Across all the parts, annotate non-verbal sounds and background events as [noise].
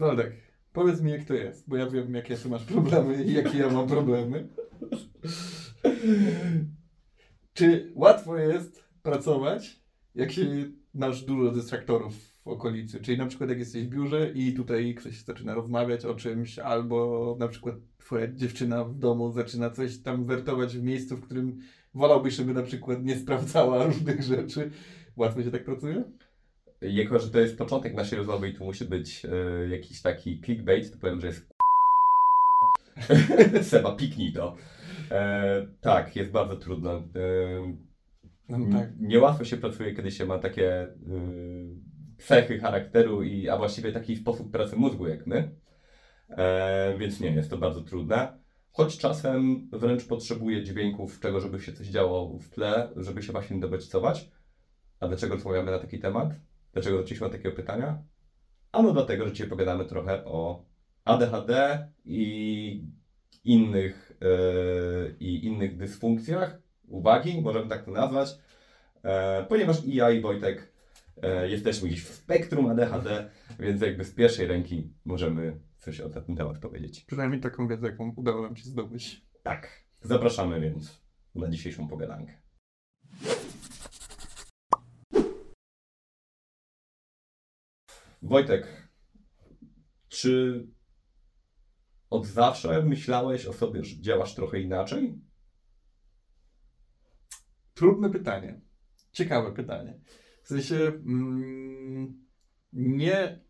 Waldek, powiedz mi jak to jest, bo ja wiem jakie ty masz problemy i jakie ja mam problemy. Czy łatwo jest pracować, jak się masz dużo dystraktorów w okolicy? Czyli na przykład jak jesteś w biurze i tutaj ktoś zaczyna rozmawiać o czymś, albo na przykład twoja dziewczyna w domu zaczyna coś tam wertować w miejscu, w którym wolałbyś, żeby na przykład nie sprawdzała [laughs] różnych rzeczy. Łatwo się tak pracuje? Jako, że to jest początek naszej rozmowy i tu musi być e, jakiś taki clickbait, to powiem, że jest [laughs] Seba, piknij to. E, tak, jest bardzo trudno. E, No, tak. Niełatwo się pracuje, kiedy się ma takie y, cechy charakteru, i, a właściwie taki sposób pracy mózgu jak my. E, więc nie, jest to bardzo trudne. Choć czasem wręcz potrzebuję dźwięków czego, żeby się coś działo w tle, żeby się właśnie dobodźcować. A dlaczego rozmawiamy na taki temat? Dlaczego zaczęliśmy od takiego pytania? Ano dlatego, że dzisiaj pogadamy trochę o ADHD i innych, e, i innych dysfunkcjach uwagi, możemy tak to nazwać, e, ponieważ i ja i Wojtek e, jesteśmy gdzieś w spektrum ADHD, więc jakby z pierwszej ręki możemy coś na ten temat powiedzieć. Przynajmniej taką wiedzę, jaką udało nam się zdobyć. Tak, zapraszamy więc na dzisiejszą pogadankę. Wojtek, czy od zawsze myślałeś o sobie, że działasz trochę inaczej? Trudne pytanie. Ciekawe pytanie. W sensie mm, nie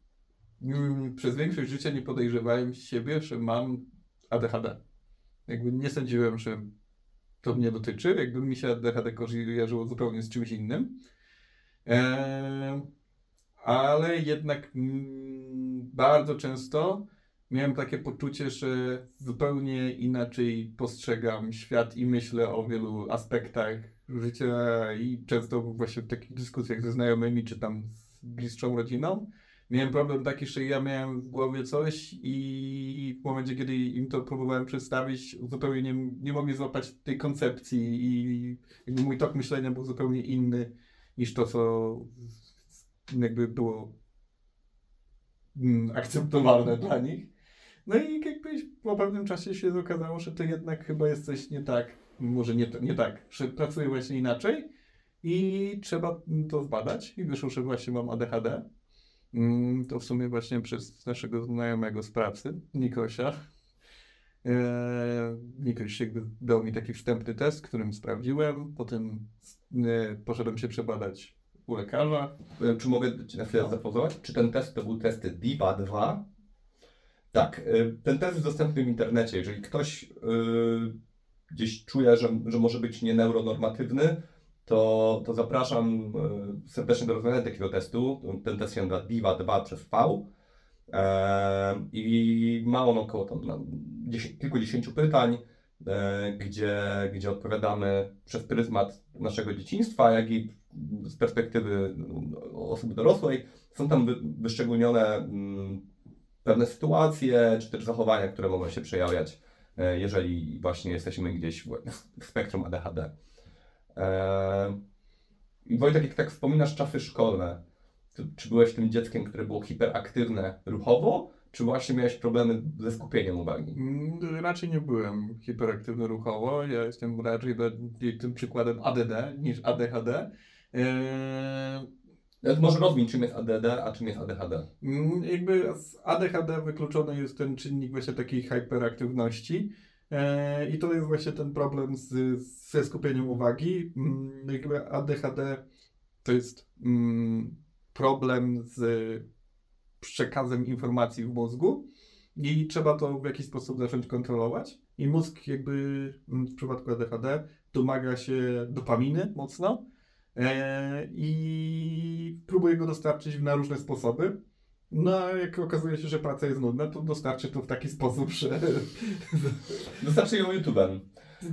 mm, przez większość życia nie podejrzewałem siebie, że mam ADHD. Jakby nie sądziłem, że to mnie dotyczy. Jakby mi się ADHD kojarzyło zupełnie z czymś innym. Eee, ale jednak mm, bardzo często miałem takie poczucie, że zupełnie inaczej postrzegam świat i myślę o wielu aspektach życia i często właśnie w takich dyskusjach ze znajomymi czy tam z bliższą rodziną miałem problem taki, że ja miałem w głowie coś i w momencie, kiedy im to próbowałem przedstawić, zupełnie nie, nie mogli złapać tej koncepcji i mój tok myślenia był zupełnie inny niż to, co jakby było mm, akceptowalne dla nich. No i jakby po pewnym czasie się okazało, że to jednak chyba jest coś nie tak, może nie, nie tak, że pracuję właśnie inaczej i trzeba to zbadać i wyszło, że właśnie mam ADHD. Mm, To w sumie właśnie przez naszego znajomego z pracy, Nikosia. Eee, Nikoś jakby dał mi taki wstępny test, którym sprawdziłem. Potem e, poszedłem się przebadać u lekarza. Czy mogę Cię na chwilę No. zapozować? Czy ten test to był test DIVA 2? Tak, e, ten test jest dostępny w internecie. Jeżeli ktoś e, gdzieś czuje, że, że może być nieneuronormatywny, to, to zapraszam e, serdecznie do rozwiązania takiego testu. Ten test się nazywa DIVA 2 przez V. E, I ma on około tam, na dziesię- kilkudziesięciu pytań, e, gdzie, gdzie odpowiadamy przez pryzmat naszego dzieciństwa, jak i z perspektywy no, osoby dorosłej. Są tam wy, wyszczególnione mm, pewne sytuacje, czy też zachowania, które mogą się przejawiać, e, jeżeli właśnie jesteśmy gdzieś w, spektrum ADHD. E, I Wojtek, jak tak wspominasz czasy szkolne, czy byłeś tym dzieckiem, które było hiperaktywne ruchowo, czy właśnie miałeś problemy ze skupieniem uwagi? Mm, Raczej nie byłem hiperaktywny ruchowo. Ja jestem raczej tym przykładem ADD niż ADHD. Eee, E, Może rozwij, czym jest ADD, a czym jest ADHD. mm, jakby z ADHD wykluczony jest ten czynnik właśnie takiej hyperaktywności. Eee, I to jest właśnie ten problem z, ze skupieniem uwagi. Mm, Jakby ADHD to jest mm, problem z przekazem informacji w mózgu i trzeba to w jakiś sposób zacząć kontrolować. I mózg jakby w przypadku ADHD domaga się dopaminy mocno i próbuje go dostarczyć na różne sposoby. No a jak okazuje się, że praca jest nudna, to dostarczy to w taki sposób, że Wystarczy ją YouTube'em.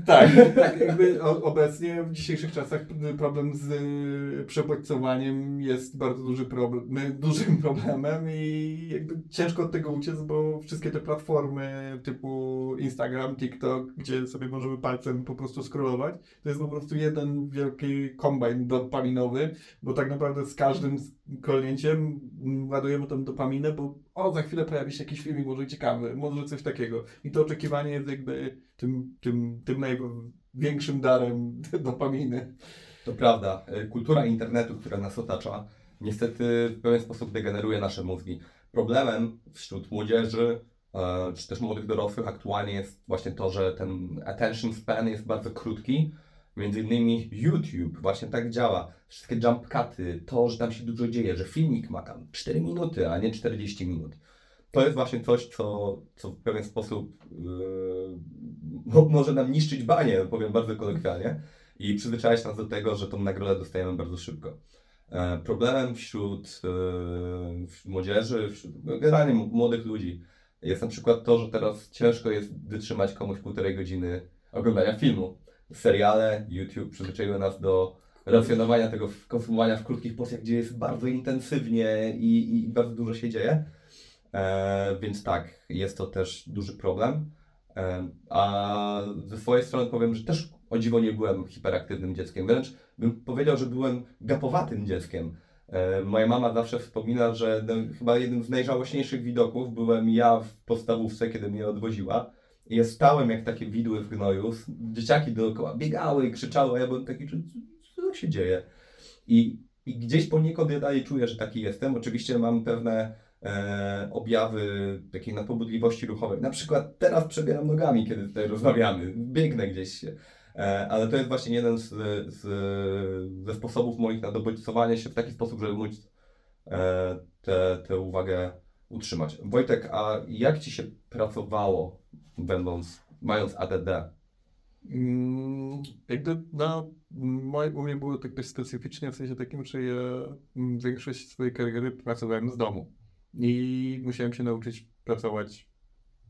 Tak, [laughs] tak jakby obecnie w dzisiejszych czasach problem z y, przebodźcowaniem jest bardzo duży problem, dużym [laughs] problemem i jakby ciężko od tego uciec, bo wszystkie te platformy typu Instagram, TikTok, gdzie sobie możemy palcem po prostu scrollować, to jest po prostu jeden wielki kombajn dopaminowy, bo tak naprawdę z każdym kolnięciem ładujemy tą dopaminę, bo o, za chwilę pojawi się jakiś filmik, może ciekawy, może coś takiego. I to oczekiwanie jest jakby tym, tym, tym największym darem [laughs] dopaminy. To prawda. Y, Kultura internetu, która nas otacza, niestety w pewien sposób degeneruje nasze mózgi. Problemem wśród młodzieży, e, czy też młodych dorosłych aktualnie jest właśnie to, że ten attention span jest bardzo krótki. Między innymi YouTube właśnie tak działa. Wszystkie jump cuty, to, że tam się dużo dzieje, że filmik ma tam 4 minuty, a nie 40 minut. To jest właśnie coś, co, co w pewien sposób mo- może nam niszczyć banie, powiem bardzo kolokwialnie i przyzwyczaić nas do tego, że tą nagrodę dostajemy bardzo szybko. E, Problemem wśród, e, wśród młodzieży, wśród generalnie młodych ludzi jest na przykład to, że teraz ciężko jest wytrzymać komuś półtorej godziny oglądania filmu. Seriale, YouTube przyzwyczaiły nas do relacjonowania tego, konsumowania w krótkich porcjach, gdzie jest bardzo intensywnie i, i bardzo dużo się dzieje. E, więc tak, jest to też duży problem. A ze swojej strony powiem, że też o dziwo nie byłem hiperaktywnym dzieckiem. Wręcz bym powiedział, że byłem gapowatym dzieckiem. E, Moja mama zawsze wspomina, że no, chyba jednym z najżałośniejszych widoków byłem ja w podstawówce, kiedy mnie odwoziła. Ja stałem jak takie widły w gnoju. Dzieciaki dookoła biegały i krzyczały, a ja byłem taki, że co się dzieje? I, I gdzieś poniekąd ja dalej czuję, że taki jestem. Oczywiście mam pewne e, objawy takiej nadpobudliwości ruchowej. Na przykład teraz przebieram nogami, kiedy tutaj rozmawiamy, biegnę gdzieś się. E, ale to jest właśnie jeden z, z, ze sposobów moich na dobodźcowanie się w taki sposób, żeby móc e, tę uwagę utrzymać. Wojtek, a jak Ci się pracowało, będąc, mając ADD? Mm, Jakby moje, u mnie było tak specyficznie w sensie takim, że ja mm, większość swojej kariery pracowałem z domu i musiałem się nauczyć pracować,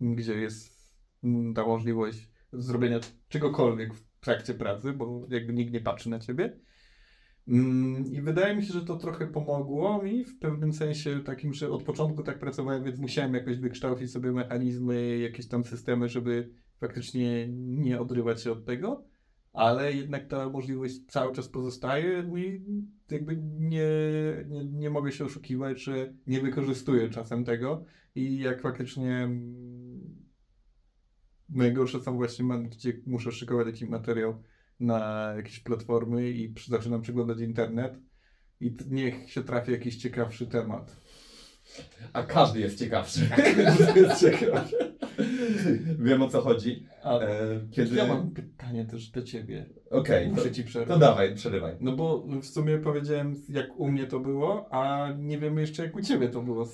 gdzie jest mm, ta możliwość zrobienia czegokolwiek w trakcie pracy, bo jakby nikt nie patrzy na ciebie. Mm, I wydaje mi się, że to trochę pomogło mi w pewnym sensie takim, że od początku tak pracowałem, więc musiałem jakoś wykształcić sobie mechanizmy, jakieś tam systemy, żeby faktycznie nie odrywać się od tego, ale jednak ta możliwość cały czas pozostaje i jakby nie, nie, nie mogę się oszukiwać, że nie wykorzystuję czasem tego i jak faktycznie najgorsze są właśnie momenty, gdzie muszę szykować jakiś materiał na jakieś platformy i zaczynam przeglądać internet i niech się trafi jakiś ciekawszy temat. A każdy jest ciekawszy. To jest ciekawe. [laughs] Wiem o co chodzi. A E, kiedy... ja mam pytanie też do ciebie. Okej, Muszę to, ci przerwać. to dawaj, przerywaj. No bo w sumie powiedziałem, jak u mnie to było, a nie wiemy jeszcze, jak u ciebie to było.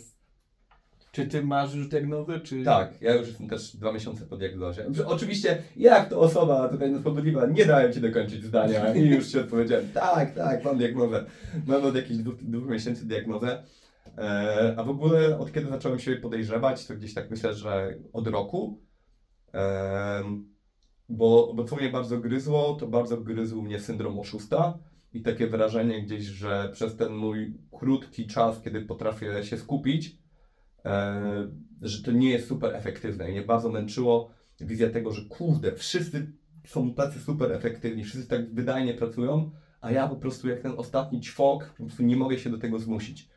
Czy ty masz już diagnozę, czy... Tak, ja już jestem też dwa miesiące po diagnozie. Że Oczywiście, jak to osoba tutaj nadpobudliwa, nie dałem Ci dokończyć zdania i już Ci odpowiedziałem, tak, tak, mam diagnozę. Mam od jakichś dwóch, dwóch miesięcy diagnozę. E, a w ogóle od kiedy zacząłem się podejrzewać, to gdzieś tak myślę, że od roku. Bo, bo co mnie bardzo gryzło, to bardzo gryzł mnie syndrom oszusta i takie wrażenie gdzieś, że przez ten mój krótki czas, kiedy potrafię się skupić, e, że to nie jest super efektywne. I mnie bardzo męczyło wizja tego, że kurde, wszyscy są tacy super efektywni, wszyscy tak wydajnie pracują, a ja po prostu jak ten ostatni ćwok, po prostu nie mogę się do tego zmusić.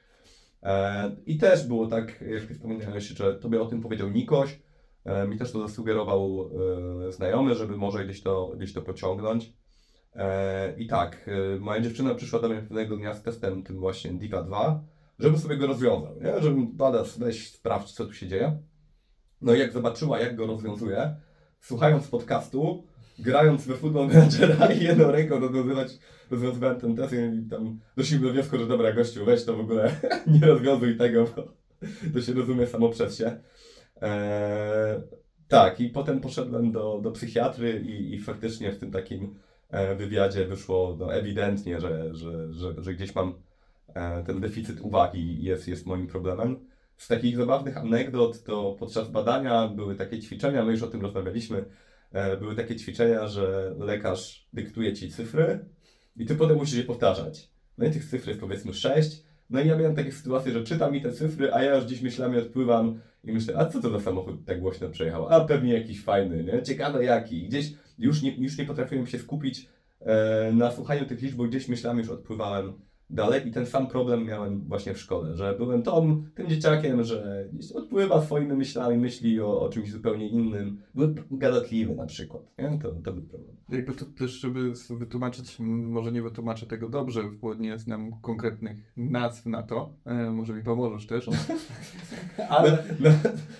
E, I też było tak, jak wspomniałeś, że tobie o tym powiedział Nikoś, e, mi też to zasugerował e, znajomy, żeby może gdzieś to, gdzieś to pociągnąć. I tak, moja dziewczyna przyszła do mnie pewnego dnia z testem tym właśnie Diva 2, żebym sobie go rozwiązał, nie? żebym badasz, weź sprawdź, co tu się dzieje. No i jak zobaczyła, jak go rozwiązuję, słuchając podcastu, grając we Football Managera [laughs] i jedną ręką rozwiązywać, rozwiązywałem ten test i tam doszliśmy do wniosku, że dobra gościu, weź to w ogóle [laughs] nie rozwiązuj tego, bo [laughs] to się rozumie samo przez się. Eee, tak, i potem poszedłem do, do psychiatry i, i faktycznie w tym takim e, wywiadzie wyszło no, ewidentnie, że, że, że, że gdzieś mam e, ten deficyt uwagi jest, jest moim problemem. Z takich zabawnych anegdot to podczas badania były takie ćwiczenia, my już o tym rozmawialiśmy, były takie ćwiczenia, że lekarz dyktuje ci cyfry i ty potem musisz je powtarzać. No i tych cyfr jest powiedzmy 6. No i ja miałem takie sytuacje, że czytam mi te cyfry, a ja już gdzieś myślami odpływam i myślę, a co to za samochód tak głośno przejechał? A pewnie jakiś fajny, nie? Ciekawe jaki. Gdzieś już nie, już nie potrafiłem się skupić e, na słuchaniu tych liczb, bo gdzieś myślami już odpływałem dalej i ten sam problem miałem właśnie w szkole, że byłem tą, tym dzieciakiem, że odpływa swoimi myślami, myśli o, o czymś zupełnie innym. Byłem gadatliwy na przykład, nie? To, to był problem. Jakby to też, żeby wytłumaczyć, może nie wytłumaczę tego dobrze, bo nie znam konkretnych nazw na to, e, może mi pomożesz też, [laughs] ale Na,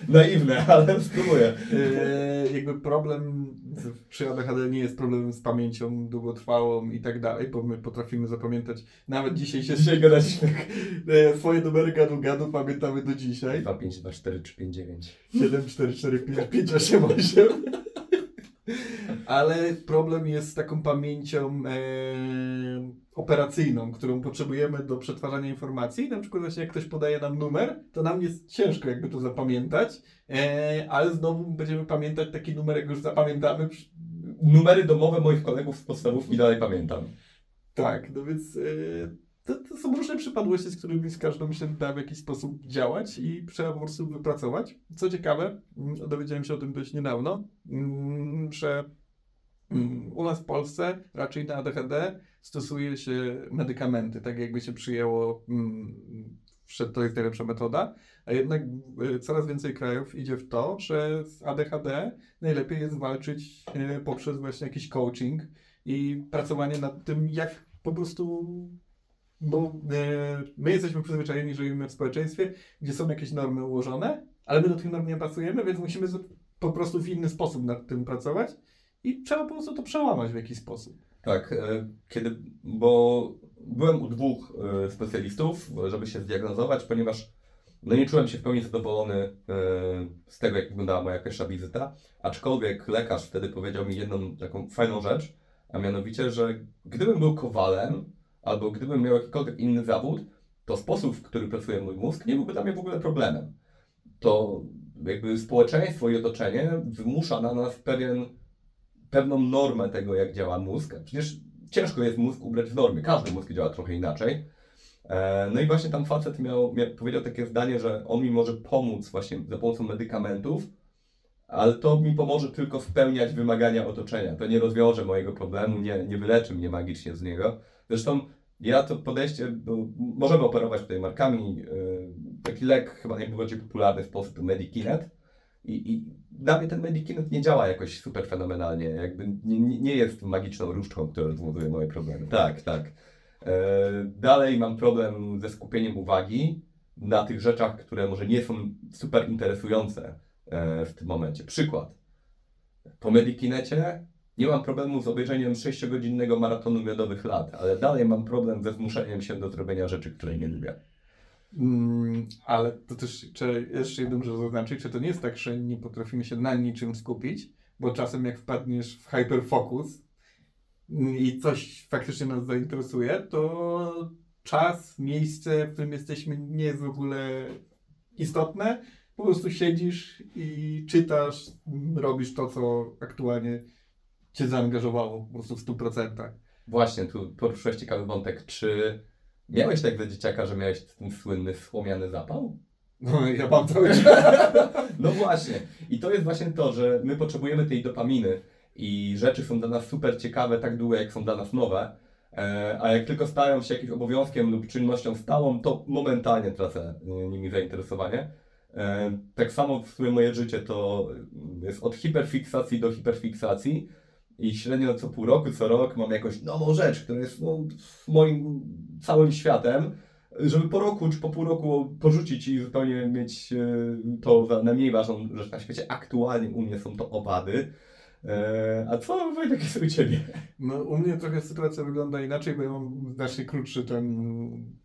naiwne, ale spróbuję. e, jakby problem przy ADHD nie jest problemem z pamięcią długotrwałą i tak dalej, bo my potrafimy zapamiętać, nawet dzisiaj się Dzisiaj gadaliśmy. [laughs] e, swoje numery gadu gadu pamiętamy do dzisiaj. 2, 5, 2, 4, 3, 5, 9. 7, 4, 4, 5, 5, 8, 8. Ale problem jest z taką pamięcią e, operacyjną, którą potrzebujemy do przetwarzania informacji. Na przykład właśnie jak ktoś podaje nam numer, to nam jest ciężko jakby to zapamiętać, e, ale znowu będziemy pamiętać taki numer, jak już zapamiętamy. Numery domowe moich kolegów z podstawówki dalej pamiętam. Tak, no więc e, to, to są różne przypadłości, z którymi z każdą się da w jakiś sposób działać i trzeba po prostu wypracować. Co ciekawe, mm, dowiedziałem się o tym dość niedawno, mm, że mm, u nas w Polsce raczej na ADHD stosuje się medykamenty, tak jakby się przyjęło, że to jest najlepsza metoda, a jednak e, coraz więcej krajów idzie w to, że z ADHD najlepiej jest walczyć e, poprzez właśnie jakiś coaching i pracowanie nad tym, jak po prostu bo e, my jesteśmy przyzwyczajeni, że żyjemy w społeczeństwie, gdzie są jakieś normy ułożone, ale my do tych norm nie pasujemy, więc musimy po prostu w inny sposób nad tym pracować i trzeba po prostu to przełamać w jakiś sposób. Tak, e, kiedy, bo byłem u dwóch e, specjalistów, żeby się zdiagnozować, ponieważ no nie czułem się w pełni zadowolony z tego, jak wyglądała moja pierwsza wizyta, aczkolwiek lekarz wtedy powiedział mi jedną taką fajną rzecz, a mianowicie, że gdybym był kowalem, albo gdybym miał jakikolwiek inny zawód, to sposób, w który pracuje mój mózg, nie byłby dla mnie w ogóle problemem. To jakby społeczeństwo i otoczenie wymusza na nas pewien pewną normę tego, jak działa mózg. Przecież ciężko jest mózg ubrać w normy. Każdy mózg działa trochę inaczej. E, No i właśnie tam facet miał, miał, powiedział takie zdanie, że on mi może pomóc właśnie za pomocą medykamentów, ale to mi pomoże tylko spełniać wymagania otoczenia. To nie rozwiąże mojego problemu, nie, nie wyleczy mnie magicznie z niego. Zresztą ja to podejście, bo możemy operować tutaj markami. e, Taki lek chyba najbardziej popularny w Polsce to Medikinet. I, I dla mnie ten Medikinet nie działa jakoś super fenomenalnie. Jakby nie, nie jest magiczną różdżką, która rozwiązuje moje problemy. Tak, tak. E, dalej mam problem ze skupieniem uwagi na tych rzeczach, które może nie są super interesujące e, w tym momencie. Przykład. Po Medikinecie nie mam problemu z obejrzeniem 6-godzinnego maratonu miodowych lat, ale dalej mam problem ze zmuszeniem się do zrobienia rzeczy, której nie lubię. Mm, ale to też trzeba jeszcze jedną rzecz zaznaczyć, że to nie jest tak, że nie potrafimy się na niczym skupić, bo czasem jak wpadniesz w hyperfocus i coś faktycznie nas zainteresuje, to czas, miejsce, w którym jesteśmy nie jest w ogóle istotne. Po prostu siedzisz i czytasz, robisz to, co aktualnie cię zaangażowało po prostu w 100%. Właśnie, tu poruszyłeś ciekawy wątek. Czy miałeś tak do dzieciaka, że miałeś ten słynny słomiany zapał? No, ja mam cały czas. [laughs] No właśnie. I to jest właśnie to, że my potrzebujemy tej dopaminy i rzeczy są dla nas super ciekawe tak długo, jak są dla nas nowe. E, A jak tylko stają się jakimś obowiązkiem lub czynnością stałą, to momentalnie tracę e, nimi zainteresowanie. E, Tak samo w sumie moje życie to jest od hiperfiksacji do hiperfiksacji i średnio co pół roku, co rok mam jakąś nową rzecz, która jest no, moim całym światem żeby po roku czy po pół roku porzucić i zupełnie mieć e, to za najmniej ważną rzecz na świecie. Aktualnie u mnie są to owady. E, a co Wojtek jest u Ciebie? No, u mnie trochę sytuacja wygląda inaczej, bo ja mam znacznie krótszy ten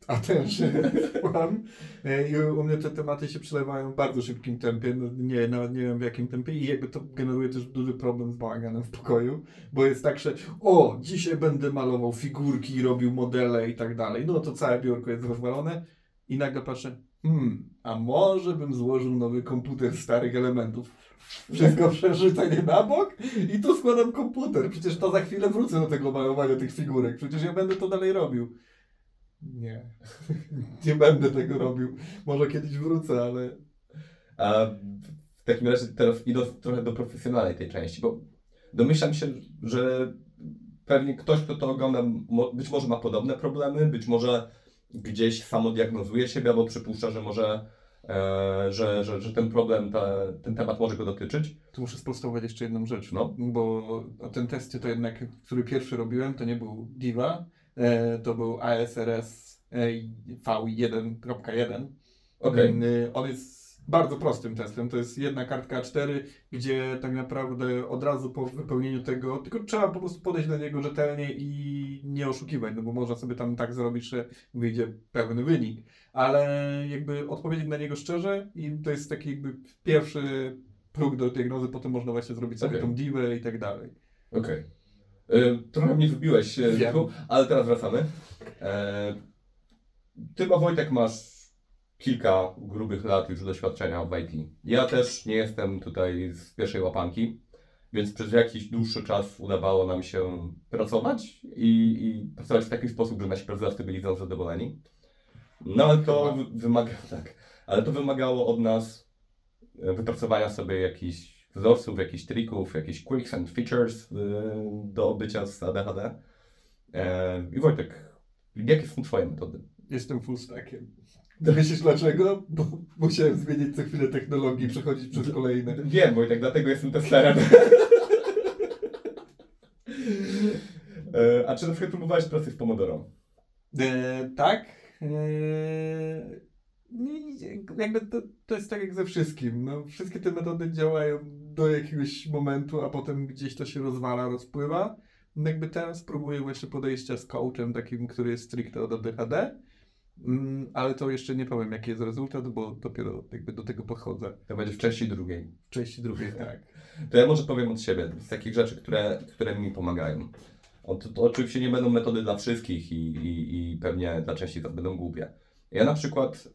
attention [laughs] span. E, i u mnie te tematy się przelewają w bardzo szybkim tempie, no, nie, nawet nie wiem w jakim tempie. I jakby to generuje też duży problem z bałaganem w pokoju, bo jest tak, że o, dzisiaj będę malował figurki, robił modele i tak dalej, no to całe biurko jest rozwalone. I nagle patrzę, hmm, a może bym złożył nowy komputer starych elementów. Wszystko przerzucenie na bok i tu składam komputer. Przecież to za chwilę wrócę do tego malowania tych figurek. Przecież ja będę to dalej robił. Nie, [laughs] nie będę tego robił. Może kiedyś wrócę, ale A w takim razie teraz idąc trochę do profesjonalnej tej części, bo domyślam się, że pewnie ktoś, kto to ogląda, być może ma podobne problemy, być może gdzieś samodiagnozuje siebie albo przypuszcza, że może, e, że, że, że ten problem, ta, ten temat może go dotyczyć. Tu muszę sprostować jeszcze jedną rzecz, No. bo ten test to jednak, który pierwszy robiłem, to nie był Diva, e, to był ASRS e, V1.1. Okej. Mm, y, On jest bardzo prostym testem, to jest jedna kartka A4, gdzie tak naprawdę od razu po wypełnieniu tego, tylko trzeba po prostu podejść do niego rzetelnie i nie oszukiwać, no bo można sobie tam tak zrobić, że wyjdzie pewny wynik, ale jakby odpowiedzieć na niego szczerze i to jest taki jakby pierwszy próg do diagnozy, potem można właśnie zrobić sobie Okej. tą diwę i tak dalej. Okej. E, Trochę mnie wybiłeś, e, Wiem. ale teraz wracamy. E, Ty, Wojtek, masz kilka grubych lat już doświadczenia w IT. Ja też nie jestem tutaj z pierwszej łapanki, więc przez jakiś dłuższy czas udawało nam się pracować i, i pracować w taki sposób, że nasi pracodawcy byli zadowoleni. No ale to wy- wymaga, [laughs] tak, ale to wymagało od nas e, wypracowania sobie jakichś wzorców, jakichś trików, jakichś quicks and features y, do bycia z ADHD. E, I Wojtek, jakie są Twoje metody? Jestem full stackiem. Myślisz dlaczego? Bo musiałem zmienić co chwilę technologii, przechodzić przez kolejne. Wiem, Wojtek, dlatego jestem testerem. [laughs] E, A czy na przykład próbowałeś pracy w Pomodoro? E, tak. E, jakby to, to jest tak jak ze wszystkim. No, wszystkie te metody działają do jakiegoś momentu, a potem gdzieś to się rozwala, rozpływa. No Jakby teraz próbuję właśnie podejścia z coachem takim, który jest stricte od ADHD. Mm, ale to jeszcze nie powiem, jaki jest rezultat, bo dopiero jakby do tego podchodzę. To będzie w części drugiej. W części drugiej [laughs] tak. To ja może powiem od siebie, z takich rzeczy, które, które mi pomagają. O, to, to oczywiście nie będą metody dla wszystkich i, i, i pewnie dla części to będą głupie. Ja na przykład y,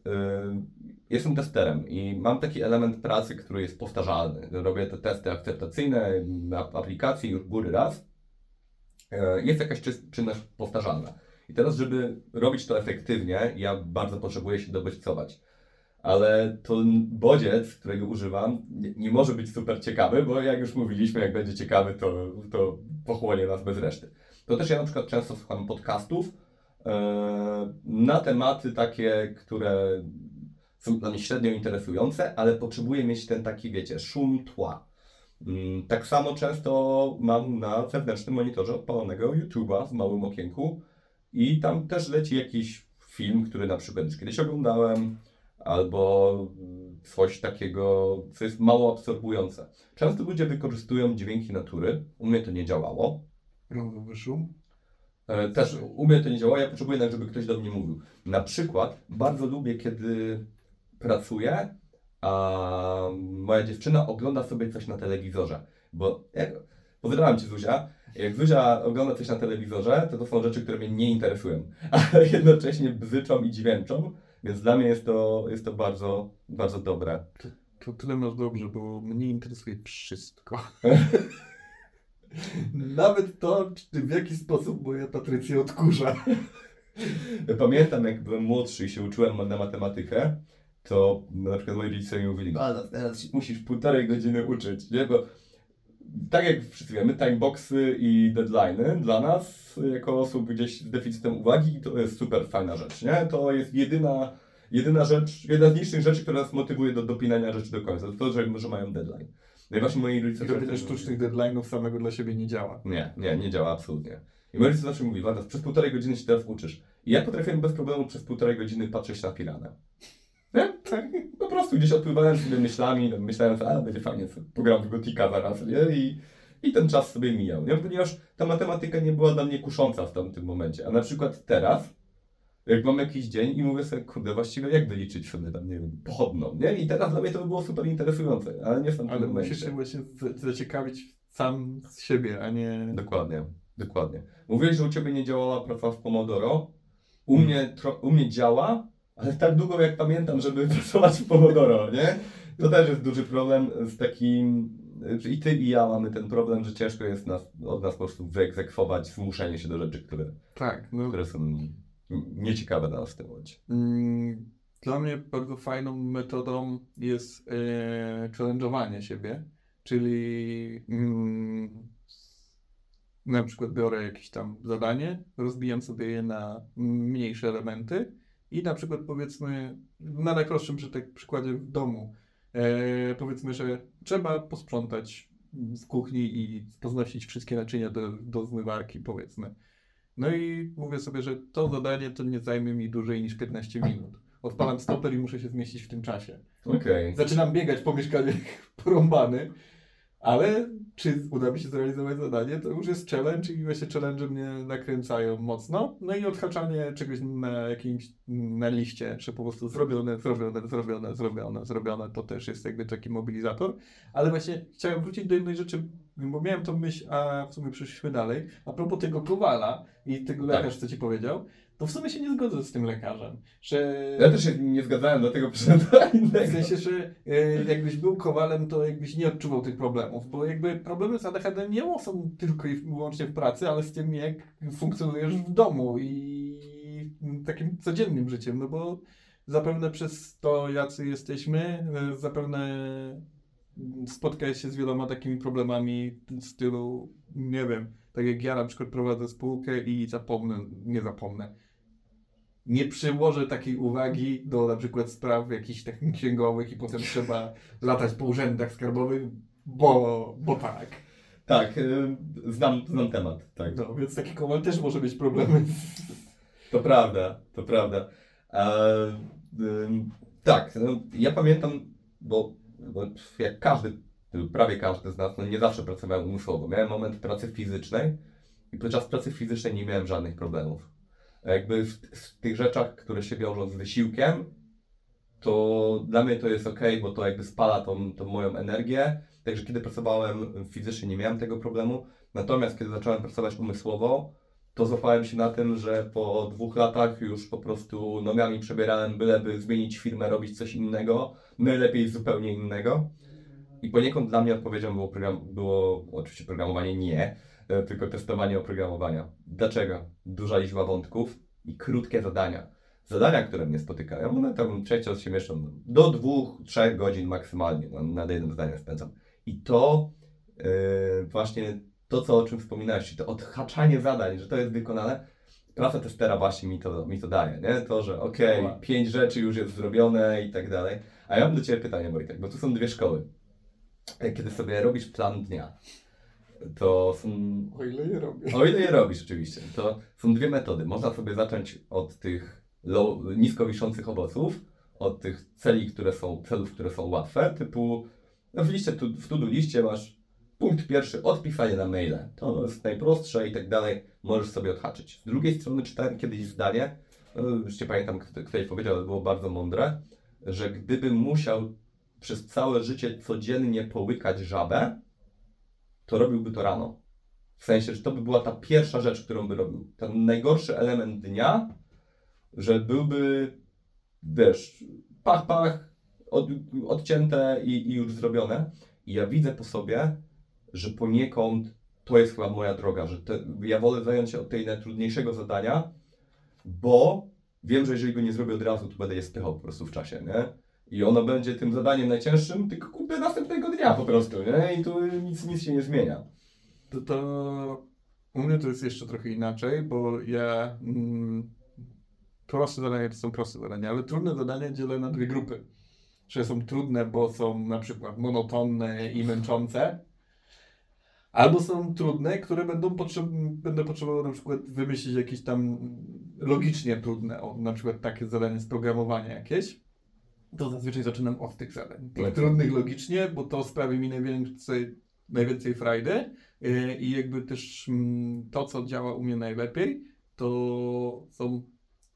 jestem testerem i mam taki element pracy, który jest powtarzalny. Robię te testy akceptacyjne aplikacji już góry raz. Y, jest jakaś czynność powtarzalna. I teraz, żeby robić to efektywnie, ja bardzo potrzebuję się dobodźcować ale to bodziec, którego używam, nie, nie może być super ciekawy, bo jak już mówiliśmy, jak będzie ciekawy, to, to pochłonie nas bez reszty. To też ja na przykład często słucham podcastów e, na tematy takie, które są dla mnie średnio interesujące, ale potrzebuję mieć ten taki, wiecie, szum tła. Mm, Tak samo często mam na zewnętrznym monitorze odpalonego YouTube'a w małym okienku i tam też leci jakiś film, który na przykład już kiedyś oglądałem, albo coś takiego, co jest mało absorbujące. Często ludzie wykorzystują dźwięki natury. U mnie to nie działało. Rozowy szum. E, Też u mnie to nie działa, ja potrzebuję jednak, żeby ktoś do mnie mówił. Na przykład bardzo lubię, kiedy pracuję, a moja dziewczyna ogląda sobie coś na telewizorze. Bo jak, pozdrawiam Cię Zuzia, jak Zuzia ogląda coś na telewizorze, to to są rzeczy, które mnie nie interesują, [laughs] ale jednocześnie bzyczą i dźwięczą, więc dla mnie jest to, jest to bardzo, bardzo dobre. To tyle masz dobrze, bo mnie interesuje wszystko. [laughs] Nawet to, czy w jaki sposób moja Patrycja odkurza. [laughs] Pamiętam, jak byłem młodszy i się uczyłem na matematykę, to na przykład moi rodzice mi mówili, a teraz musisz półtorej godziny uczyć, nie? Bo tak jak wszyscy wiemy, timeboxy i deadline'y dla nas, jako osób gdzieś z deficytem uwagi, to jest super fajna rzecz, nie? To jest jedyna, jedyna rzecz, jedna z niższych rzeczy, która nas motywuje do dopinania rzeczy do końca, to to, że, że mają deadline. No i właśnie moi rodzice... Robienie sztucznych deadline'ów samego dla siebie nie działa. Nie, nie, nie działa absolutnie. I moi rodzice zawsze mówi, Wanda, przez półtorej godziny się teraz uczysz. I ja potrafiłem bez problemu przez półtorej godziny patrzeć na piranę. Nie? Tak, po prostu gdzieś odpływałem sobie myślami, no, myślałem, że a, będzie fajnie, sobie pogram w Gotika zaraz, nie? I, I ten czas sobie mijał, nie? Ponieważ ta matematyka nie była dla mnie kusząca w tamtym momencie. A na przykład teraz, jak mam jakiś dzień i mówię sobie, kurde, właściwie jak wyliczyć sobie tam, nie wiem, pochodną, nie? I teraz dla mnie to by było super interesujące, ale nie w tamtym Ale momencie. musisz się właśnie zaciekawić sam z siebie, a nie... Dokładnie, dokładnie. Mówiłeś, że u Ciebie nie działała praca w Pomodoro. U, Hmm. mnie, u mnie działa, ale tak długo jak pamiętam, żeby [laughs] pracować w Pomodoro, nie? To też jest duży problem z takim, i ty i ja mamy ten problem, że ciężko jest nas, od nas po prostu wyegzekwować zmuszenie się do rzeczy, które, Tak, no, które są nieciekawe dla nas w tym momencie. Mm, Dla mnie bardzo fajną metodą jest challenge'owanie siebie, czyli mm, na przykład biorę jakieś tam zadanie, rozbijam sobie je na mniejsze elementy i na przykład powiedzmy, na najprostszym przy- tak przykładzie w domu, e, powiedzmy, że trzeba posprzątać w kuchni i poznosić wszystkie naczynia do, do zmywarki, powiedzmy. No i mówię sobie, że to zadanie to nie zajmie mi dłużej niż 15 minut. Odpalam stoper i muszę się zmieścić w tym czasie. Okej. Zaczynam biegać po mieszkaniu porąbany, ale czy uda mi się zrealizować zadanie, to już jest challenge i właśnie challenge mnie nakręcają mocno. No i odhaczanie czegoś na jakimś, na liście, że po prostu zrobione, zrobione, zrobione, zrobione, zrobione, to też jest jakby taki mobilizator. Ale właśnie chciałem wrócić do jednej rzeczy, bo miałem tą myśl, a w sumie przeszliśmy dalej. A propos tego Kowala i tego Tak. lekarz, co ci powiedział, to w sumie się nie zgodzę z tym lekarzem, że... Ja też się nie zgadzałem, dlatego przyszedłem [laughs] W sensie, że e, jakbyś był kowalem, to jakbyś nie odczuwał tych problemów, bo jakby problemy z ADHD nie są tylko i wyłącznie w pracy, ale z tym, jak funkcjonujesz w domu i takim codziennym życiem, no bo zapewne przez to, jacy jesteśmy, e, zapewne spotkałeś się z wieloma takimi problemami w stylu, nie wiem, tak jak ja na przykład prowadzę spółkę i zapomnę, nie zapomnę, nie przyłożę takiej uwagi do na przykład spraw jakichś takich księgowych i potem trzeba latać po urzędach skarbowych, bo, bo tak. Tak, y, znam, znam temat. Tak. No, więc taki kowal też może mieć problemy. [laughs] To prawda, to prawda. Ym, tak, no, ja pamiętam, bo, bo jak każdy, prawie każdy z nas, no nie zawsze pracowałem umysłowo. Miałem moment pracy fizycznej i podczas pracy fizycznej nie miałem żadnych problemów. Jakby w, w tych rzeczach, które się wiążą z wysiłkiem, to dla mnie to jest ok, bo to jakby spala tą, tą moją energię. Także kiedy pracowałem fizycznie, nie miałem tego problemu. Natomiast kiedy zacząłem pracować umysłowo, to złapałem się na tym, że po dwóch latach już po prostu nogami przebierałem, byleby zmienić firmę, robić coś innego, najlepiej zupełnie innego. I poniekąd dla mnie odpowiedzią było, program, było oczywiście programowanie nie, tylko testowanie oprogramowania. Dlaczego? Duża liczba wątków i krótkie zadania. Zadania, które mnie spotykają, one tam często się mieszczą do dwóch, trzech godzin maksymalnie, na, na jednym zdaniu spędzam. I to e, właśnie to, co, o czym wspominałeś, to odhaczanie zadań, że to jest wykonane, praca testera właśnie mi to, mi to daje, nie? To, że okej, Dobra. pięć rzeczy już jest zrobione i tak dalej. A ja mam do Ciebie pytanie, Wojtek, bo tu są dwie szkoły. E, Kiedy sobie robisz plan dnia, to są O ile je robię. o ile je robisz oczywiście, to są dwie metody. Można sobie zacząć od tych low, nisko wiszących owoców, od tych celi, które są, celów, które są łatwe, typu no w liście, tu- w to-do liście masz punkt pierwszy, odpisanie na maile. To jest najprostsze i tak dalej, możesz sobie odhaczyć. Z drugiej strony czytałem kiedyś zdanie, no, już nie pamiętam kto, kto jej powiedział, ale było bardzo mądre, że gdybym musiał przez całe życie codziennie połykać żabę, to robiłby to rano. W sensie, że to by była ta pierwsza rzecz, którą by robił. Ten najgorszy element dnia, że byłby, wiesz, pach, pach, od, odcięte i, i już zrobione. I ja widzę po sobie, że poniekąd to jest chyba moja droga, że te, ja wolę zająć się od tej najtrudniejszego zadania, bo wiem, że jeżeli go nie zrobię od razu, to będę je spychał po prostu w czasie, nie? I ono będzie tym zadaniem najcięższym, tylko kupię następnego dnia po prostu, nie? I tu nic, nic się nie zmienia. To, to u mnie to jest jeszcze trochę inaczej, bo ja mm, proste zadania to są proste zadania, ale trudne zadania dzielę na dwie grupy. Że są trudne, bo są na przykład monotonne i męczące, albo są trudne, które będą potrzeb będę potrzebował na przykład wymyślić jakieś tam logicznie trudne, o, na przykład takie zadanie z programowania jakieś. To zazwyczaj zaczynam od tych zadań. Tych trudnych logicznie, bo to sprawi mi najwięcej, najwięcej frajdy. Yy, I jakby też mm, to, co działa u mnie najlepiej, to są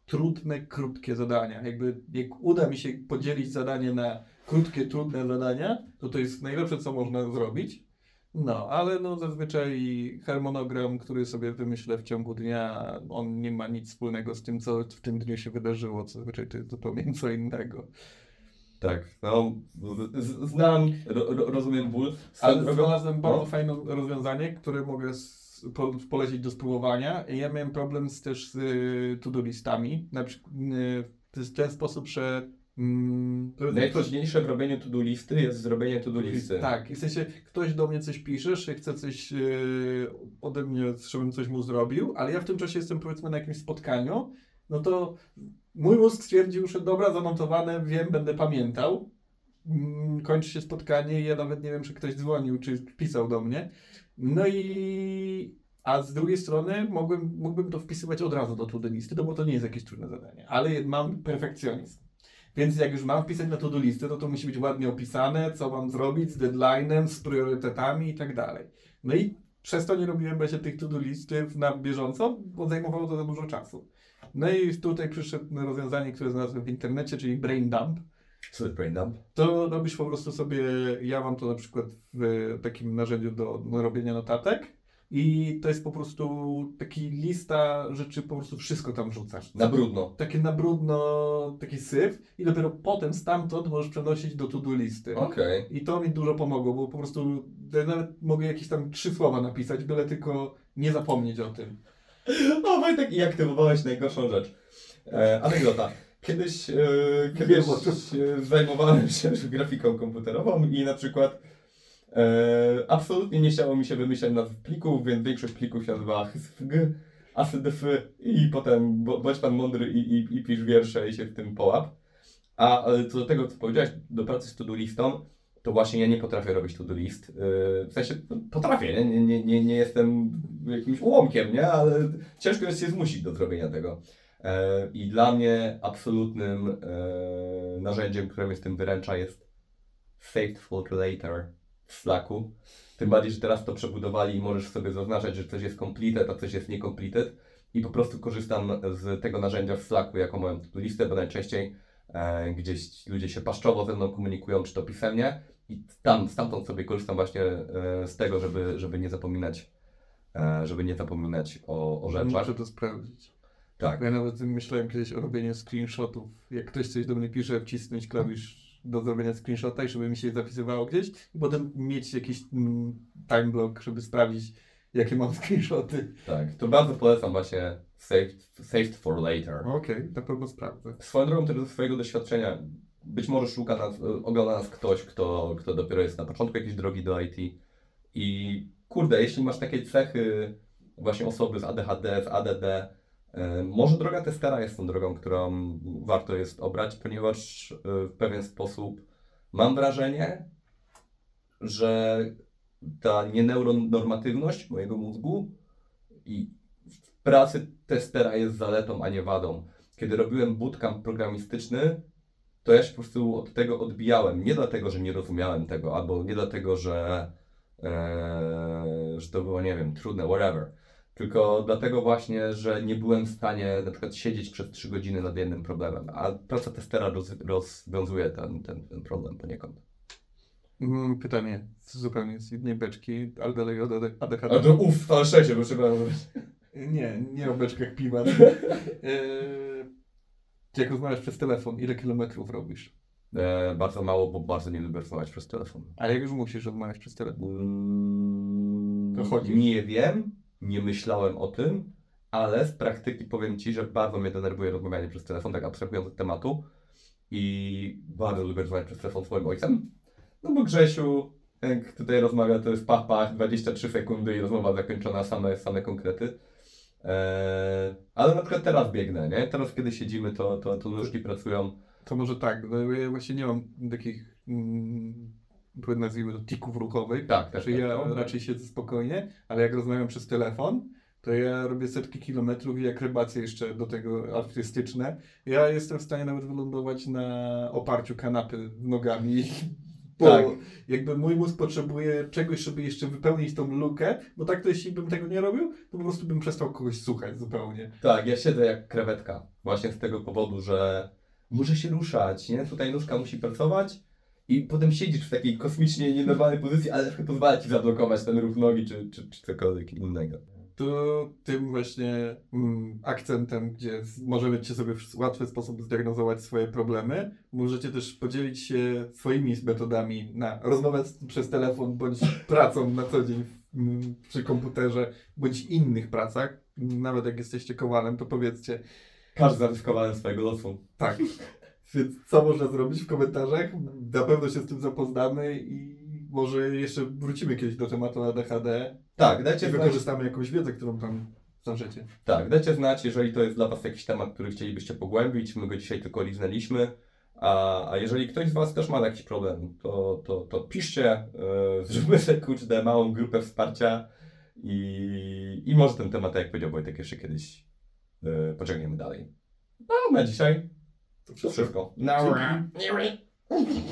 trudne, krótkie zadania. Jakby jak uda mi się podzielić zadanie na krótkie, trudne zadania, to to jest najlepsze, co można zrobić. No, ale no zazwyczaj harmonogram, który sobie wymyślę w ciągu dnia, on nie ma nic wspólnego z tym, co w tym dniu się wydarzyło. Zazwyczaj to jest zupełnie [laughs] co innego. Tak, no, znam, ro, ro- rozumiem ból. Ale znalazłem bardzo no. fajne rozwiązanie, które mogę po, polecić do spróbowania. Ja miałem problem z, też z y, to-do listami. Na przykład y, w ten sposób, że mm, Najtrudniejsze w robieniu to-do listy jest zrobienie to-do listy. Tak, w sensie ktoś do mnie coś pisze, że chce coś yy, ode mnie, żebym coś mu zrobił, ale ja w tym czasie jestem powiedzmy na jakimś spotkaniu, no to mój mózg stwierdził, że dobra, zamontowane, wiem, będę pamiętał. Mm, Kończy się spotkanie i ja nawet nie wiem, czy ktoś dzwonił, czy pisał do mnie. No i... A z drugiej strony mogłem, mógłbym to wpisywać od razu do to-do listy, no bo to nie jest jakieś trudne zadanie, ale mam perfekcjonizm. Więc jak już mam wpisać na to do listy, to to musi być ładnie opisane, co mam zrobić z deadline'em, z priorytetami i tak dalej. No i przez to nie robiłem właśnie tych to do listy na bieżąco, bo zajmowało to za dużo czasu. No i tutaj przyszedł rozwiązanie, które znalazłem w internecie, czyli brain dump. Co jest brain dump? To robisz po prostu sobie, ja mam to na przykład w takim narzędziu do robienia notatek i to jest po prostu taki lista rzeczy, po prostu wszystko tam wrzucasz. Na brudno. Takie na brudno, taki syf i dopiero potem stamtąd możesz przenosić do to-do listy. Okej. I to mi dużo pomogło, bo po prostu nawet mogę jakieś tam trzy słowa napisać, byle tylko nie zapomnieć o tym. [laughs] O Wojtek, i aktywowałeś najgorszą rzecz. E, anegdota. Kiedyś, e, kiedyś e, zajmowałem się [laughs] grafiką komputerową i na przykład e, absolutnie nie chciało mi się wymyślać nazw plików, więc większość plików się nazywa hsfg, asdf i potem bądź pan mądry i, i, i pisz wiersze i się w tym połap. A e, co do tego, co powiedziałeś, do pracy z to-do listą, to właśnie ja nie potrafię robić to-do list. Yy, W sensie no, potrafię, nie? Nie, nie, nie, jestem jakimś ułomkiem, nie? Ale ciężko jest się zmusić do zrobienia tego. E, I dla mnie absolutnym e, narzędziem, które mnie z tym wyręcza jest Saved for Later w Slacku. Tym bardziej, że teraz to przebudowali i możesz sobie zaznaczać, że coś jest completed, a coś jest niecompleted. I po prostu korzystam z tego narzędzia w Slacku jako moją listę, bo najczęściej e, gdzieś ludzie się paszczowo ze mną komunikują, czy to pisemnie. I tam, stamtąd sobie korzystam właśnie e, z tego, żeby, żeby nie zapominać, e, żeby nie zapominać o, o rzeczach. Muszę to sprawdzić. Tak. Ja nawet myślałem kiedyś o robieniu screenshotów. Jak ktoś coś do mnie pisze, wcisnąć klawisz do zrobienia screenshota i żeby mi się zapisywało gdzieś i potem mieć jakiś mm, time block, żeby sprawdzić, jakie mam [laughs] screenshoty. Tak, to bardzo polecam właśnie Saved, saved for Later. Okej, na pewno sprawdzę. Swoją drogą też ze swojego doświadczenia, być może szuka nas, ogląda nas ktoś, kto, kto dopiero jest na początku jakiejś drogi do IT i kurde, jeśli masz takie cechy właśnie osoby z ADHD, z ADD, e, może droga testera jest tą drogą, którą warto jest obrać, ponieważ e, w pewien sposób mam wrażenie, że ta nieneuronormatywność mojego mózgu i w pracy testera jest zaletą, a nie wadą. Kiedy robiłem bootcamp programistyczny, to ja się po prostu od tego odbijałem. Nie dlatego, że nie rozumiałem tego, albo nie dlatego, że, e, że to było, nie wiem, trudne, whatever. Tylko dlatego właśnie, że nie byłem w stanie na przykład siedzieć przez 3 godziny nad jednym problemem, a praca testera roz, rozwiązuje ten, ten, ten problem poniekąd. Mm, Pytanie zupełnie z jednej beczki, ale dalej od ADHD. to uff, ale szczęście, bo trzeba... Nie, nie o beczkach piwa. [laughs] Jak rozmawiasz przez telefon, ile kilometrów robisz? E, bardzo mało, bo bardzo nie lubię rozmawiać przez telefon. Ale jak już musisz rozmawiać przez telefon? Mm, To chodzi. Nie wiem, nie myślałem o tym, ale z praktyki powiem Ci, że bardzo mnie denerwuje rozmawianie przez telefon, tak abstrahując od tematu. I bardzo lubię rozmawiać przez telefon z moim ojcem. No bo Grzesiu, jak tutaj rozmawia, to jest pach, pach, 23 sekundy i rozmowa zakończona, same, same konkrety. Eee, ale na przykład teraz biegnę, nie? Teraz kiedy siedzimy, to, to, to nóżki pracują. To może tak, bo ja właśnie nie mam takich, mm, nazwijmy to, tików ruchowych. Tak, tak. Czyli tak, ja no. raczej siedzę spokojnie, ale jak rozmawiam przez telefon, to ja robię setki kilometrów i akrybacje jeszcze do tego artystyczne. Ja jestem w stanie nawet wylądować na oparciu kanapy nogami. Bo Tak. jakby mój mózg potrzebuje czegoś, żeby jeszcze wypełnić tą lukę, bo tak to jeśli bym tego nie robił, to po prostu bym przestał kogoś słuchać zupełnie. Tak, ja siedzę jak krewetka. Właśnie z tego powodu, że muszę się ruszać, nie? Tutaj nóżka musi pracować i potem siedzisz w takiej kosmicznie nienormalnej pozycji, ale na przykład pozwala ci zablokować ten ruch nogi czy, czy, czy cokolwiek innego. To tym właśnie mm, akcentem, gdzie możecie sobie w łatwy sposób zdiagnozować swoje problemy, możecie też podzielić się swoimi metodami na rozmowę przez telefon bądź [laughs] pracą na co dzień mm, przy komputerze, bądź innych pracach. Nawet jak jesteście kowalem, to powiedzcie, Każdy zaryskowany swojego losu. tak. [laughs] Więc co można zrobić w komentarzach? Na pewno się z tym zapoznamy i może jeszcze wrócimy kiedyś do tematu ADHD Tak, i dajcie znać, wykorzystamy jakąś wiedzę, którą tam znaczycie. tak, dajcie znać, jeżeli to jest dla Was jakiś temat, który chcielibyście pogłębić. My go dzisiaj tylko liznęliśmy. A, a jeżeli ktoś z Was też ma jakiś problem, to, to, to piszcie, yy, zróbmy sobie kurczę małą grupę wsparcia i, i może ten temat, jak powiedział Wojtek, jeszcze kiedyś yy, pociągniemy dalej. No, na dzisiaj To to wszystko. Dzięki.